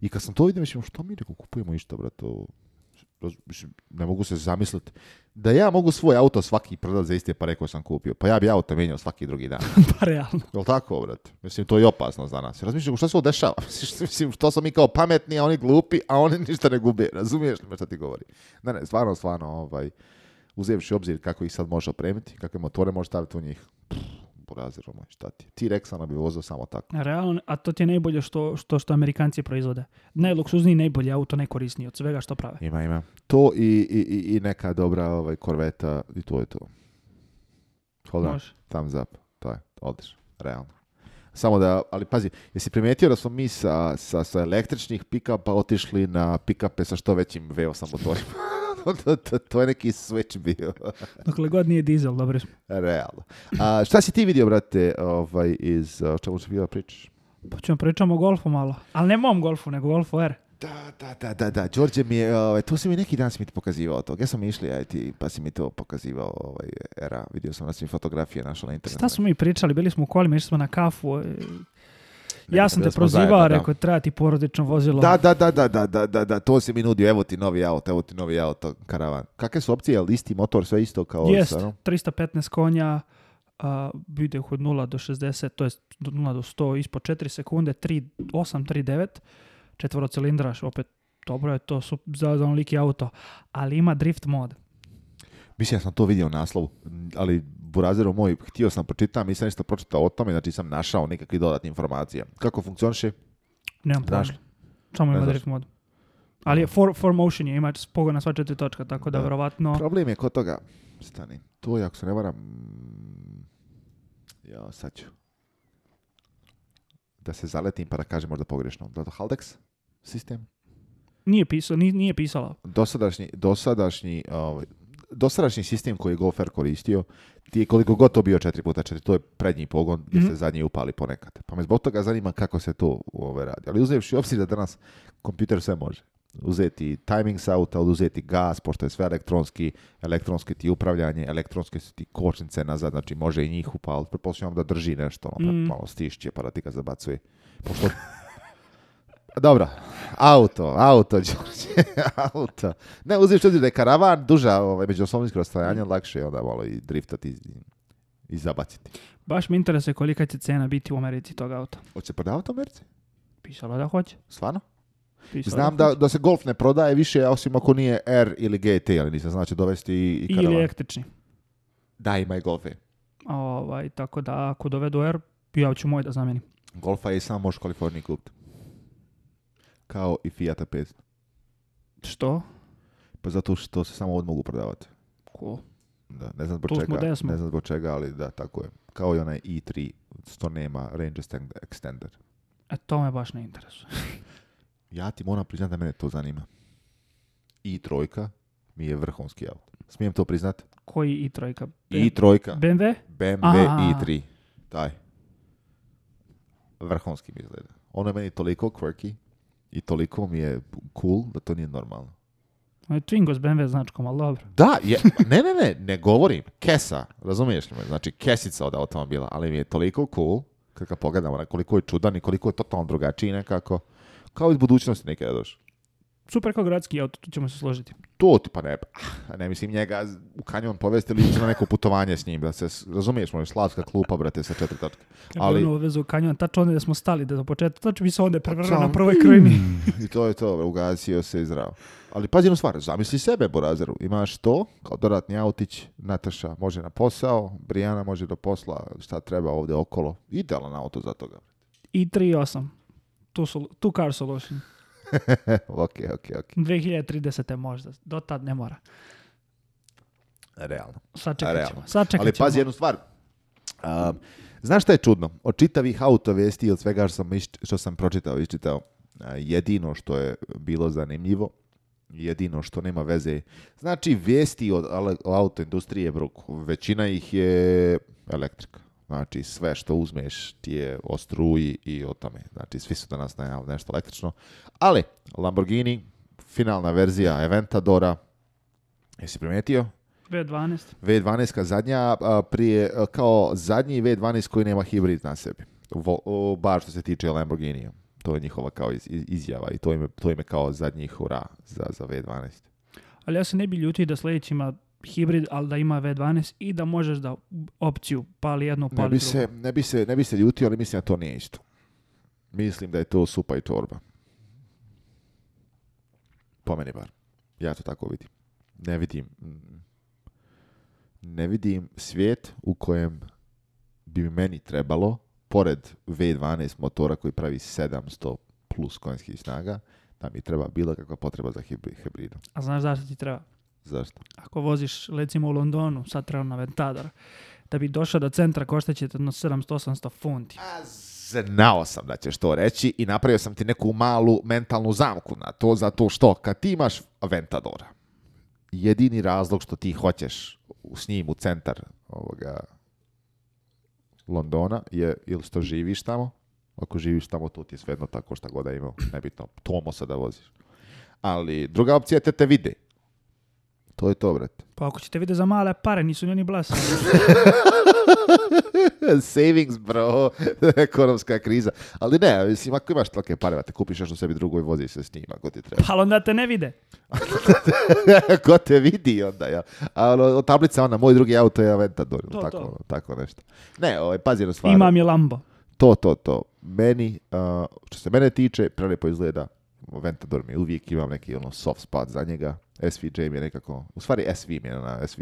S1: I kad sam to vidio, mislim, što mi neko kupujemo išta, brate, ne mogu se zamisliti. Da ja mogu svoj auto svaki prodati za iste pare koje sam kupio, pa ja bi auto mijenjao svaki drugi dan.
S3: pa realno.
S1: Jel tako, brat? Mislim, to je opasno za nas. Razmišljam, što se dešava? Mislim, što smo mi kao pametni, a oni glupi, a oni ništa ne gube. Razumiješ li me što ti govori? Ne, ne, stvarno, stvarno, ovaj, uzevši obzir kako ih sad može opremiti, kakve motore može staviti u njih buraziro moj, šta ti T-Rexana bi vozao samo tako.
S3: Realno, a to ti je najbolje što, što, što Amerikanci proizvode. Najluksuzniji, najbolji auto, najkorisniji od svega što prave.
S1: Ima, ima. To i, i, i neka dobra ovaj, korveta i to je to. Hold on, thumbs up. To je, realno. Samo da, ali pazi, jesi primetio da smo mi sa, sa, sa električnih pick-upa otišli na pick sa što većim V8 motorima? to, to, to, je neki switch bio.
S3: Dokle god nije dizel, dobro smo. Realno.
S1: A, šta si ti vidio, brate, ovaj, iz o čemu se bila pričaš?
S3: Pa ćemo pričamo o golfu malo. Ali ne mom golfu, nego golfu R.
S1: Da, da, da, da, da. Đorđe mi je, ovaj, tu si mi neki dan si mi pokazivao to. Ja sam išli, aj ti, pa si mi to pokazivao, ovaj, era. Vidio sam da svim mi fotografije našao na internetu. Šta
S3: smo mi pričali, bili smo u kolima, išli smo na kafu, ja sam te prozivao, rekao, treba ti porodično vozilo.
S1: Da, da, da, da, da, da, da, da, to si mi nudio, evo ti novi auto, evo ti novi auto, karavan. Kakve su opcije, ali isti motor, sve isto kao...
S3: Jest, 315 ono? konja, a, od 0 do 60, to je 0 do 100, ispod 4 sekunde, 8, 3, 9, četvorocilindraš, opet dobro je to su za onoliki auto, ali ima drift mod.
S1: Mislim ja sam to vidio u naslovu, ali burazeru moj, htio sam pročitam, nisam ništa pročitao o tome, znači sam našao nekakve dodatne informacije. Kako funkcioniše?
S3: Nemam pojma. Samo ima direct mod. Ali je for, for motion je, ima pogon na sva četiri točka, tako da, da. vjerovatno...
S1: Problem je kod toga, stani, to je ako se ne varam... Ja, sad ću. Da se zaletim pa da kažem možda pogrešno. Da to Haldex sistem?
S3: Nije pisao, nije, nije pisala.
S1: Dosadašnji, dosadašnji ovaj, dosadašnji sistem koji je Gofer koristio, ti je koliko god to bio 4 puta 4 to je prednji pogon gdje mm zadnji upali ponekad. Pa me zbog toga zanima kako se to ove, radi. Ali uzevši obzir da danas kompjuter sve može. Uzeti timing sa auta, uzeti gas, pošto je sve elektronski, elektronski ti upravljanje, elektronske su ti kočnice nazad, znači može i njih upaliti. Pretpostavljam da drži nešto, ono, mhm. malo stišće pa da ti ga zabacuje. Pošto dobro, auto, auto, Đorđe, auto. Ne, uzim da je karavan duža ovaj, međusobinsko rastajanje, lakše je onda malo i driftati i, i zabaciti.
S3: Baš me interesuje kolika će cena biti u Americi tog auta.
S1: Hoće prodavati u Americi?
S3: Pisalo da hoće.
S1: Stvarno? Znam da, da, se golf ne prodaje više, osim ako nije R ili GT, ali nisam znači dovesti i, i karavan. Ili
S3: električni.
S1: Da, ima i golfe.
S3: Ovaj, tako da ako dovedu R, ja ću moj da zamenim.
S1: Golfa je samo u Kaliforniji kupiti kao i Fiata 500.
S3: Što?
S1: Pa zato što se samo odmogu prodavati.
S3: Ko?
S1: Da, ne znam zbog čega, ne znam zbog čega, ali da, tako je. Kao i onaj e i3, što nema range extender.
S3: E, to me baš ne interesuje.
S1: ja ti moram priznati da mene to zanima. I 3 mi je vrhunski auto. Smijem to priznati?
S3: Koji i trojka?
S1: I trojka. BMW? BMW e i3. Taj. Vrhunski mi izgleda. Ono je meni toliko quirky, i toliko mi je cool da to nije normalno.
S3: je Twingo s BMW značkom,
S1: ali
S3: dobro.
S1: Da, je, ne, ne, ne, ne govorim. Kesa, razumiješ li me? Znači, kesica od automobila, ali mi je toliko cool, kad ga pogledamo, koliko je čudan i koliko je totalno drugačiji nekako. Kao iz budućnosti nekada došlo
S3: super kao gradski auto,
S1: tu
S3: ćemo se složiti.
S1: To ti pa ne, ah, ne mislim njega u kanjon povesti ili na neko putovanje s njim, da se razumiješ, moj slavska klupa, brate, sa četiri Ali
S3: ono vezu kanjon, tačno onda da smo stali, da do početka tačno mi se onda pa prevrnuo na prvoj krajini
S1: I to je to, ugasio se i zdravo. Ali pazi na stvar, zamisli sebe, Borazeru, imaš to, kao dodatni autić, Nataša može na posao, Brijana može do posla, šta treba ovdje okolo, idealan auto za toga.
S3: I tri tu, su, tu kar
S1: ok, ok, ok.
S3: 2030. možda, do tad ne mora.
S1: Realno.
S3: Sad čekat ćemo. Ali
S1: pazi jednu stvar. Um, znaš šta je čudno? Od čitavih autovesti i od svega što sam, što sam pročitao Iščitao jedino što je bilo zanimljivo, jedino što nema veze. Znači, vesti od autoindustrije, većina ih je elektrika. Znači, sve što uzmeš ti je o struji i o tome. Znači, svi su danas najavili nešto električno. Ali, Lamborghini, finalna verzija Aventadora, jesi primetio?
S3: V12.
S1: V12 ka zadnja, prije, kao zadnji V12 koji nema hibrid na sebi. Vo, bar što se tiče Lamborghini. To je njihova kao izjava i to im, je kao zadnji hura za, za V12.
S3: Ali ja se ne bi ljutio da sljedećima hibrid, ali da ima V12 i da možeš da opciju pali jedno, pali ne
S1: bi Se, ne, bi se, ne bi se ljutio, ali mislim da to nije isto. Mislim da je to supa i torba. Po meni bar. Ja to tako vidim. Ne vidim... Ne vidim svijet u kojem bi meni trebalo, pored V12 motora koji pravi 700 plus konjskih snaga, da mi treba bilo kakva potreba za hibridom.
S3: A znaš zašto ti treba?
S1: Zašto?
S3: Ako voziš recimo u Londonu, sad treba na Ventadar, da bi došao do centra koštaće na 700-800 funti.
S1: A znao sam da ćeš to reći i napravio sam ti neku malu mentalnu zamku na to, zato što kad ti imaš Ventadora, jedini razlog što ti hoćeš s njim u centar ovoga Londona je ili što živiš tamo, ako živiš tamo to ti je svejedno tako šta god da imao, nebitno, Tomosa da voziš. Ali druga opcija je te te vide to je to, brate.
S3: Pa ako ćete vidjeti za male pare, nisu ni oni blasni.
S1: Savings, bro. Ekonomska kriza. Ali ne, mislim, ako imaš tolke pare, te kupiš nešto sebi drugo i vozi se s njima, ko ti treba.
S3: Ali onda te ne vide.
S1: ko te vidi onda, ja. Ali ono, tablica ona, moj drugi auto je Aventador. To, tako, ono, tako nešto. Ne, ovaj, pazi na stvar.
S3: Imam je Lambo.
S1: To, to, to. Meni, što se mene tiče, prelepo izgleda, Ventador mi uvijek imam neki ono soft spot za njega. SVJ mi je nekako, u stvari SV mi je na
S3: SV.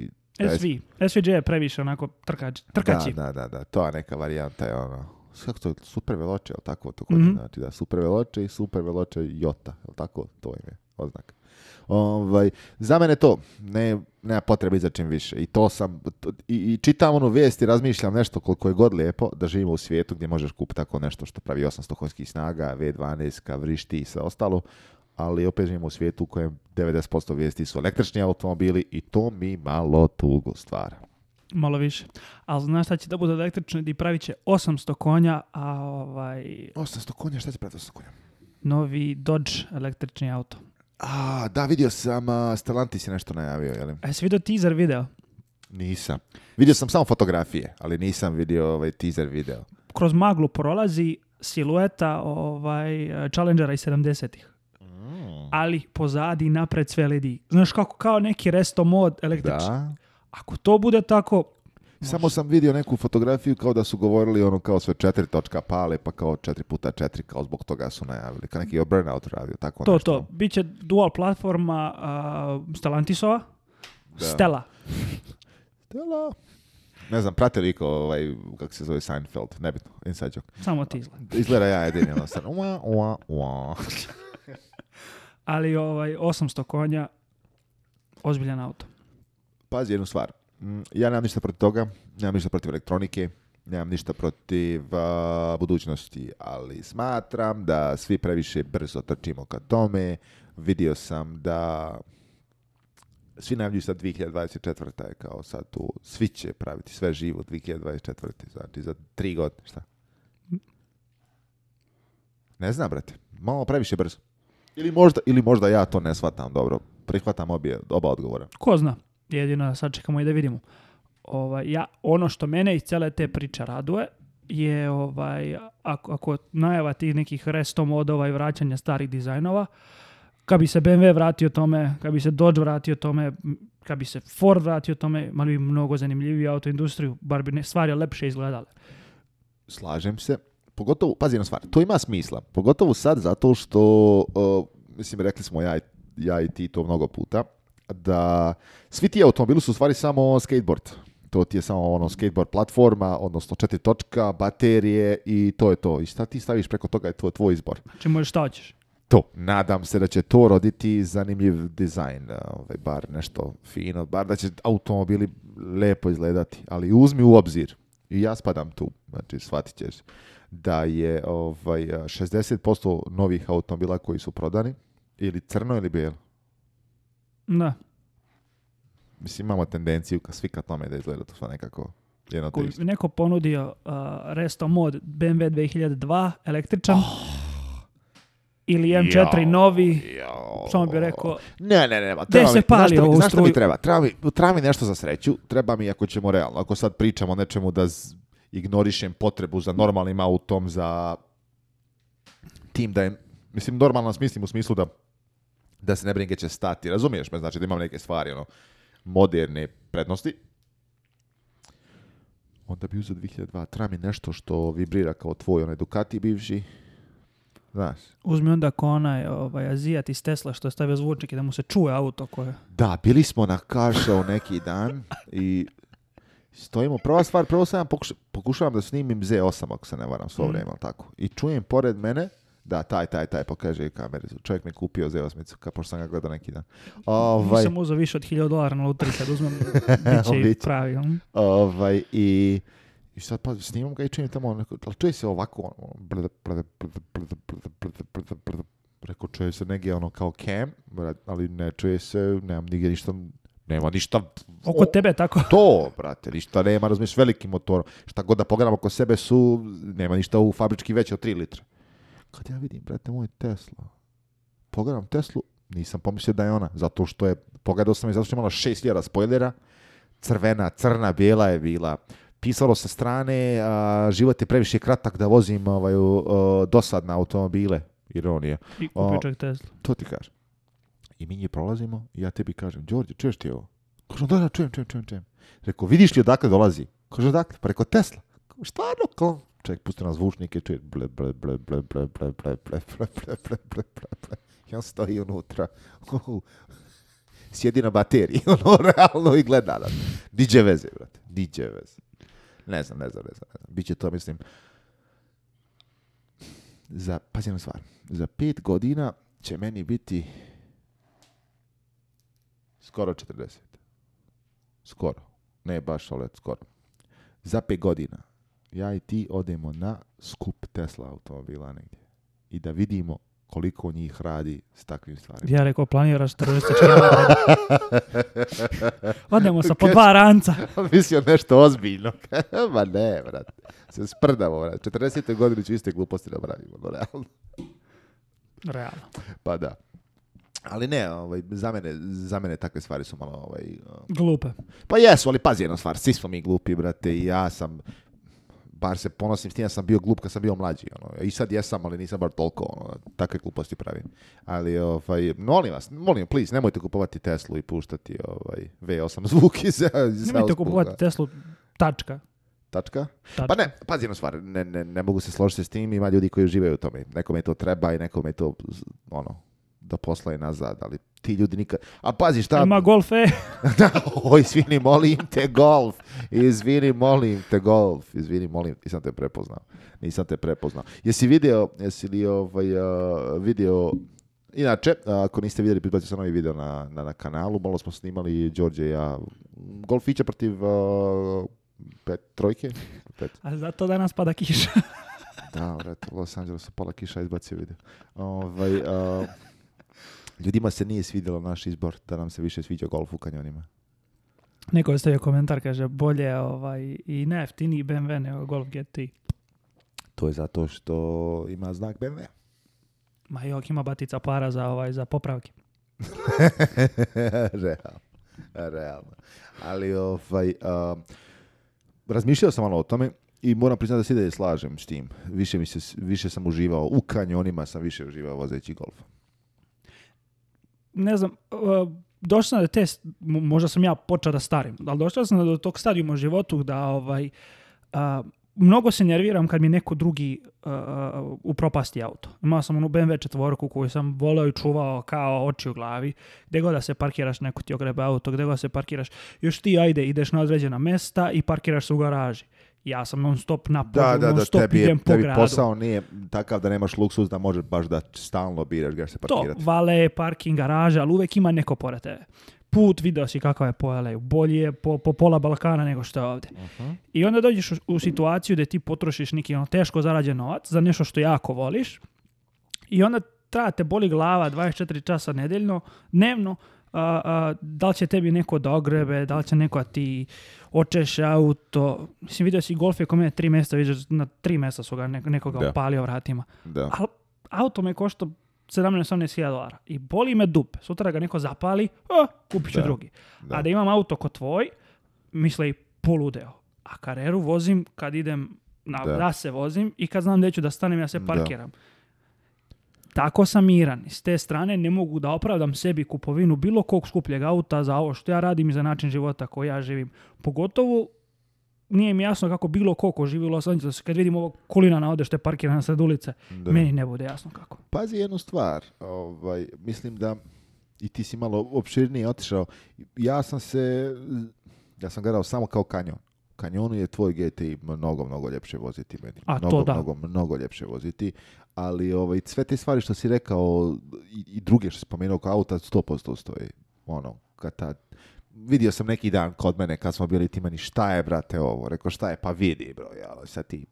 S3: SV.
S1: SVJ
S3: je previše onako trkač, trkači.
S1: Da, da, da, To je neka varijanta je ono, kako to, super veloče, li tako? To mhm. znači, da, super veloče i super veloče Jota, jel tako? To im je oznaka. Ovaj, za mene to, ne, nema potrebe za čim više. I to sam, i, i, čitam onu vijest i razmišljam nešto koliko je god lijepo da živimo u svijetu gdje možeš kupiti tako nešto što pravi 800 konjskih snaga, V12, vrišti i sve ostalo, ali opet živimo u svijetu u kojem 90% vijesti su električni automobili i to mi malo tugo stvara.
S3: Malo više. Ali znaš šta će da bude električno i pravit će 800 konja, a ovaj...
S1: 800 konja? Šta će praviti 800 konja?
S3: Novi Dodge električni auto.
S1: A, da, vidio sam, uh, Stellantis je nešto najavio, jel?
S3: A jesi vidio teaser video?
S1: Nisam. Vidio sam samo fotografije, ali nisam vidio ovaj teaser video.
S3: Kroz maglu prolazi silueta ovaj, Challengera iz 70-ih. Mm. Ali pozadi napred sve ledi. Znaš kako, kao neki resto mod električni. Da. Ako to bude tako,
S1: samo sam vidio neku fotografiju kao da su govorili ono kao sve četiri točka pale, pa kao četiri puta četiri, kao zbog toga su najavili. Kao neki burnout radio, tako
S3: to, nešto. To, to. Biće dual platforma uh, Stellantisova. Da. Stella.
S1: Stella. Ne znam, prate li ik'o ovaj, kako se zove Seinfeld, nebitno, inside joke.
S3: Samo ti izgleda.
S1: Izgleda ja jedin, jednostavno. Ua, ua, ua.
S3: Ali ovaj, 800 konja, ozbiljan auto.
S1: Pazi jednu stvar, Mm, ja nemam ništa protiv toga, nemam ništa protiv elektronike, nemam ništa protiv budućnosti, ali smatram da svi previše brzo trčimo ka tome. Vidio sam da svi najavljuju sad 2024. je kao sad tu, svi će praviti sve živo 2024. Znači za tri godine, šta? Ne znam, brate, malo previše brzo. Ili možda, ili možda ja to ne shvatam dobro. Prihvatam obje, oba odgovora.
S3: Ko zna? jedino sad čekamo i da vidimo. Ovaj, ja, ono što mene iz cele te priče raduje je ovaj, ako, ako najava tih nekih restom modova i vraćanja starih dizajnova, kad bi se BMW vratio tome, kad bi se Dodge vratio tome, kad bi se Ford vratio tome, malo bi mnogo zanimljiviju autoindustriju, bar bi ne, stvari lepše izgledale.
S1: Slažem se. Pogotovo, pazi na stvar, to ima smisla. Pogotovo sad zato što, mislim, rekli smo ja i, ja i ti to mnogo puta, da svi ti automobili su u stvari samo skateboard. To ti je samo ono skateboard platforma, odnosno četiri točka, baterije i to je to. I šta ti staviš preko toga je to tvoj izbor.
S3: Znači možeš
S1: šta
S3: hoćeš.
S1: To. Nadam se da će to roditi zanimljiv dizajn, ovaj, bar nešto fino, bar da će automobili lepo izgledati, ali uzmi u obzir. I ja spadam tu, znači shvatit ćeš da je ovaj, 60% novih automobila koji su prodani, ili crno ili bijelo,
S3: da.
S1: Mislim, imamo tendenciju ka svi ka tome da izgleda to nekako jedno te
S3: Neko ponudio resto mod BMW 2002 električan. Oh. ili M4 novi, Što samo bih rekao...
S1: Ne, ne, ne, treba se mi, pali mi treba? nešto za sreću, treba mi ako ćemo realno, ako sad pričamo o nečemu da ignorišem potrebu za normalnim autom, za tim da je, mislim, normalno smislim u smislu da da se ne brinke će stati. Razumiješ me, znači da imam neke stvari, ono, moderne prednosti. Onda bi uzeo 2002. treba mi nešto što vibrira kao tvoj, onaj Ducati bivši. Znaš.
S3: Uzmi onda ko onaj ovaj, Azijat iz Tesla što je stavio zvučnike da mu se čuje auto koje...
S1: Da, bili smo na Kašao neki dan i stojimo. Prva stvar, prvo sam pokušavam da snimim Z8 ako se ne varam svoj mm. vrijeme, mm. tako. I čujem pored mene da, taj, taj, taj, pokaže kamericu. Čovjek mi kupio za osmicu, kao pošto sam ga gledao neki dan. Ovaj...
S3: Nisam uzao više od 1000 dolara na lutri, kad uzmem, bit će pravi.
S1: Ovaj, i... I sad pa snimam ga i činim tamo, ono, neko, ali čuje se ovako, ono, ono, brda, brda, brda, brda, brda, brda, brda, brda, rekao čuje se negdje ono kao cam, ali ne čuje se, nemam nigdje ništa, nema ništa...
S3: Oko tebe, tako?
S1: To, brate, ništa nema, razmiš, veliki motor, šta god da pogledam oko sebe su, nema ništa u fabrički veće od 3 litra kad ja vidim, brate moj, Tesla, pogledam Teslu, nisam pomislio da je ona, zato što je, pogledao sam je zato što je imala 6000 spoilera, crvena, crna, bijela je bila, pisalo se strane, a, život je previše kratak da vozim ovaj, o, dosadne automobile, ironija. I
S3: kupio čak Tesla.
S1: To ti kažem. I mi nje prolazimo i ja tebi kažem, Đorđe, čuješ ti ovo? Kažem, da, da, čujem, čujem, čujem, Rekao, vidiš li odakle dolazi? Kažem, odakle? Pa rekao, Tesla. Stvarno, čovjek pusti na zvučnike, čuje ble, ble, ble, ble, ble, ble, ble, ble, ble, ble, ble, ble, ble. ble, I on stoji unutra. sjedi na bateriji, ono, realno i gleda Da. Niđe veze, brate, niđe veze. Ne znam, ne znam, ne znam, će Biće to, mislim, za, pazi na stvar, za pet godina će meni biti skoro 40. Skoro. Ne baš, ali skoro. Za pet godina ja i ti odemo na skup Tesla automobila negdje i da vidimo koliko njih radi s takvim stvarima.
S3: Ja rekao, planiraš teroristički Odemo sa po dva ranca.
S1: Mislio nešto ozbiljno. Ma ne, vrat. Se sprdamo, brat. 40. godinu ću iste gluposti da bravimo, no, realno.
S3: Realno.
S1: Pa da. Ali ne, ovaj, za, mene, za mene takve stvari su malo... Ovaj,
S3: um, Glupe.
S1: Pa jesu, ali pazi jedna stvar, svi smo mi glupi, brate, i ja sam par se ponosim s tim, sam bio glup kad sam bio mlađi. Ono. I sad jesam, ali nisam bar toliko. Ono, takve gluposti pravim. Ali, ovaj, molim vas, molim, please, nemojte kupovati Teslu i puštati ovaj, V8 zvuk iz, iz
S3: Nemojte kupovati Teslu, tačka.
S1: Tačka? Pa ne, pazi jednu stvar, ne, ne, ne mogu se složiti s tim, ima ljudi koji uživaju u tome. Nekome to treba i nekome to, ono, da poslaje nazad, ali ti ljudi nikad... A pazi šta... Ima
S3: golf, e.
S1: da, oj, izvini, molim te golf. Izvini, molim te golf. Izvini, molim, nisam te prepoznao. Nisam te prepoznao. Jesi video, jesi li ovaj, uh, video... Inače, ako niste vidjeli, pripazite se novi video na, na, na, kanalu. Malo smo snimali, Đorđe i ja, golfića protiv pet, trojke. Pet.
S3: A zato danas pada kiša.
S1: da, vrat, Los Angeles pala kiša, izbacio video. Ovaj, ljudima se nije svidjelo naš izbor da nam se više sviđa golf u kanjonima.
S3: Neko je ostavio komentar, kaže bolje ovaj, i neftini BMW nego Golf GT.
S1: To je zato što ima znak BMW.
S3: Ma jok, ima batica para za, ovaj, za popravke.
S1: realno, realno. Ali ovaj, razmišljao sam malo o tome i moram priznati da se ide slažem s tim. Više, mi se, više sam uživao u kanjonima, sam više uživao vozeći golf
S3: ne znam, e, došao sam do te, možda sam ja počeo da starim, ali došao sam do tog stadijuma u životu da ovaj, mnogo se nerviram kad mi neko drugi u e, upropasti auto. Imao sam onu BMW četvorku koju sam voleo i čuvao kao oči u glavi. gdje god da se parkiraš, neko ti ogrebe auto, gdje god da se parkiraš, još ti ajde, ideš na određena mesta i parkiraš se u garaži ja sam non stop na da, da, da, non stop idem po posao
S1: nije takav da nemaš luksuz da možeš baš da stalno biraš gdje se parkirati.
S3: To, vale, parking, garaža, ali uvek ima neko pored tebe. Put, video si kakav je po LA, bolje je po, pola Balkana nego što je ovdje. Uh I onda dođeš u, situaciju da ti potrošiš neki ono, teško zarađen novac za nešto što jako voliš i onda treba te boli glava 24 časa nedeljno, dnevno, a, a, da li će tebi neko da ogrebe, da li će neko ti očeš auto. Mislim, vidio si golf je kome mene tri mjesta, na tri mjesta su ga nekoga da. opalio vratima. Da. Al, auto me košta 17-18 dolara i boli me dupe. Sutra ga neko zapali, a, kupit ću drugi. Da. A da imam auto ko tvoj, misle i poludeo. A kareru vozim kad idem na, da. se vozim i kad znam gdje ću da stanem, ja se parkiram tako sam miran. S te strane ne mogu da opravdam sebi kupovinu bilo kog skupljeg auta za ovo što ja radim i za način života koji ja živim. Pogotovo nije mi jasno kako bilo ko živi u Los Angelesu, kad vidim ovog kolina na ode što je sred ulice, meni ne bude jasno kako.
S1: Pazi jednu stvar, ovaj, mislim da i ti si malo opširnije otišao. Ja sam se, ja sam gledao samo kao kanjon kanjonu je tvoj GTI mnogo, mnogo ljepše voziti meni. mnogo, mnogo, mnogo ljepše voziti. Ali ovaj, sve te stvari što si rekao i, i druge što si spomenuo kao auta, 100% stoji. Ono, kad ta, vidio sam neki dan kod mene kad smo bili timani, šta je, brate, ovo? Rekao, šta je? Pa vidi, bro, zapadka, ovaj, sad ti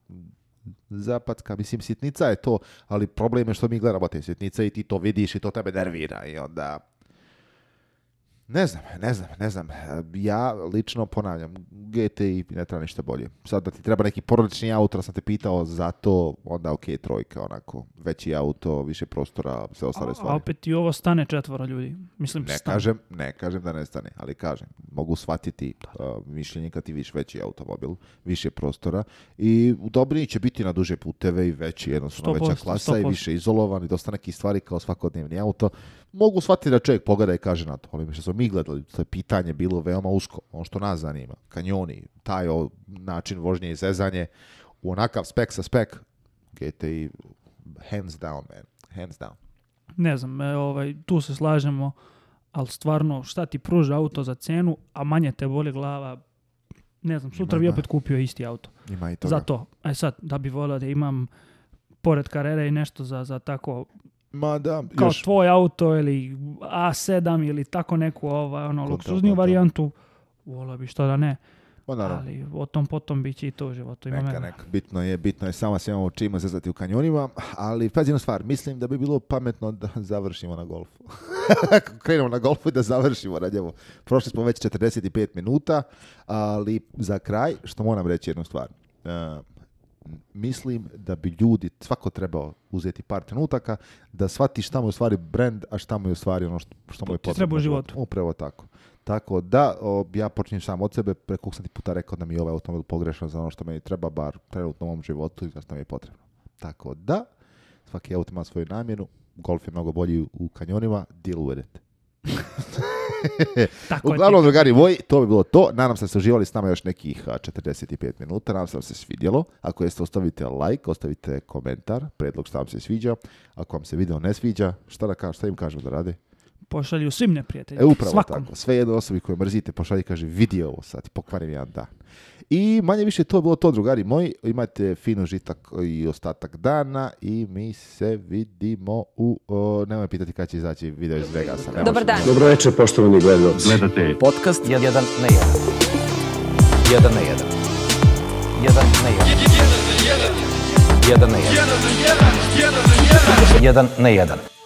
S1: zapacka, mislim, sitnica je to, ali problem je što mi gledamo te sitnice i ti to vidiš i to tebe nervira i onda ne znam, ne znam, ne znam. E, ja lično ponavljam, GTI ne treba ništa bolje. Sad da ti treba neki porodični auto, sam te pitao, zato onda ok, trojka onako. Veći auto, više prostora, sve ostale stvari. A
S3: opet i ovo stane četvora ljudi. Mislim,
S1: ne kažem, ne kažem da ne stane, ali kažem, mogu shvatiti e, mišljenje kad ti viš veći automobil, više prostora i dobri će biti na duže puteve i veći, jednostavno veća klasa i više izolovan i dosta nekih stvari kao svakodnevni auto mogu shvatiti da čovjek pogleda i kaže na to, ali što smo mi gledali, to je pitanje bilo veoma usko, ono što nas zanima, kanjoni, taj način vožnje i zezanje, u onakav spek sa spek, i hands down, man, hands down.
S3: Ne znam, e, ovaj, tu se slažemo, ali stvarno šta ti pruža auto za cenu, a manje te boli glava, ne znam, sutra bi opet kupio isti auto.
S1: Ima i toga.
S3: Zato, e sad, da bi volio da imam pored karere i nešto za, za tako
S1: Ma da,
S3: Kao još... tvoj auto ili A7 ili tako neku ovaj, ono, luksuzniju varijantu. volio bi što da ne. Pa naravno. Ali o tom potom bit će i to u životu. Ima neka,
S1: Bitno je, bitno je. Sama se imamo čime zazvati u kanjonima. Ali pazi jednu stvar, mislim da bi bilo pametno da završimo na golfu. Krenemo na golfu i da završimo na njemu. Prošli smo već 45 minuta, ali za kraj, što moram reći jednu stvar. E, mislim da bi ljudi svako trebao uzeti par trenutaka da shvati šta mu je u stvari brand, a šta mu je u stvari ono što, što mu je potrebno. Treba u
S3: životu. Upravo tako. Tako da, ja počinjem sam od sebe, preko sam ti puta rekao da mi je ovaj automobil pogrešan za ono što meni treba, bar trenutno u mom životu i da što mi je potrebno. Tako da, svaki auto ima svoju namjenu, golf je mnogo bolji u kanjonima, deal with it. Tako Uglavnom, drugari voj, to bi bilo to. Nadam se da ste uživali s nama još nekih 45 minuta. Nadam se da se svidjelo. Ako jeste, ostavite like, ostavite komentar, predlog šta vam se sviđa. Ako vam se video ne sviđa, šta, da ka, šta im kažem da rade? pošalju svim neprijateljima. E, upravo Svakom. tako. Sve jedno osobi koje mrzite i kaže vidi ovo sad, pokvarim jedan dan. I manje više to je bilo to, drugari moji. Imajte finu žitak i ostatak dana i mi se vidimo u... O, nemoj pitati kada će izaći video iz Vegasa. Nemoj Dobar dan. Dobro večer, poštovani gledalci. Gledate podcast 1 na 1. 1 na 1. 1 na 1. 1 na 1. 1 na 1. 1 na 1.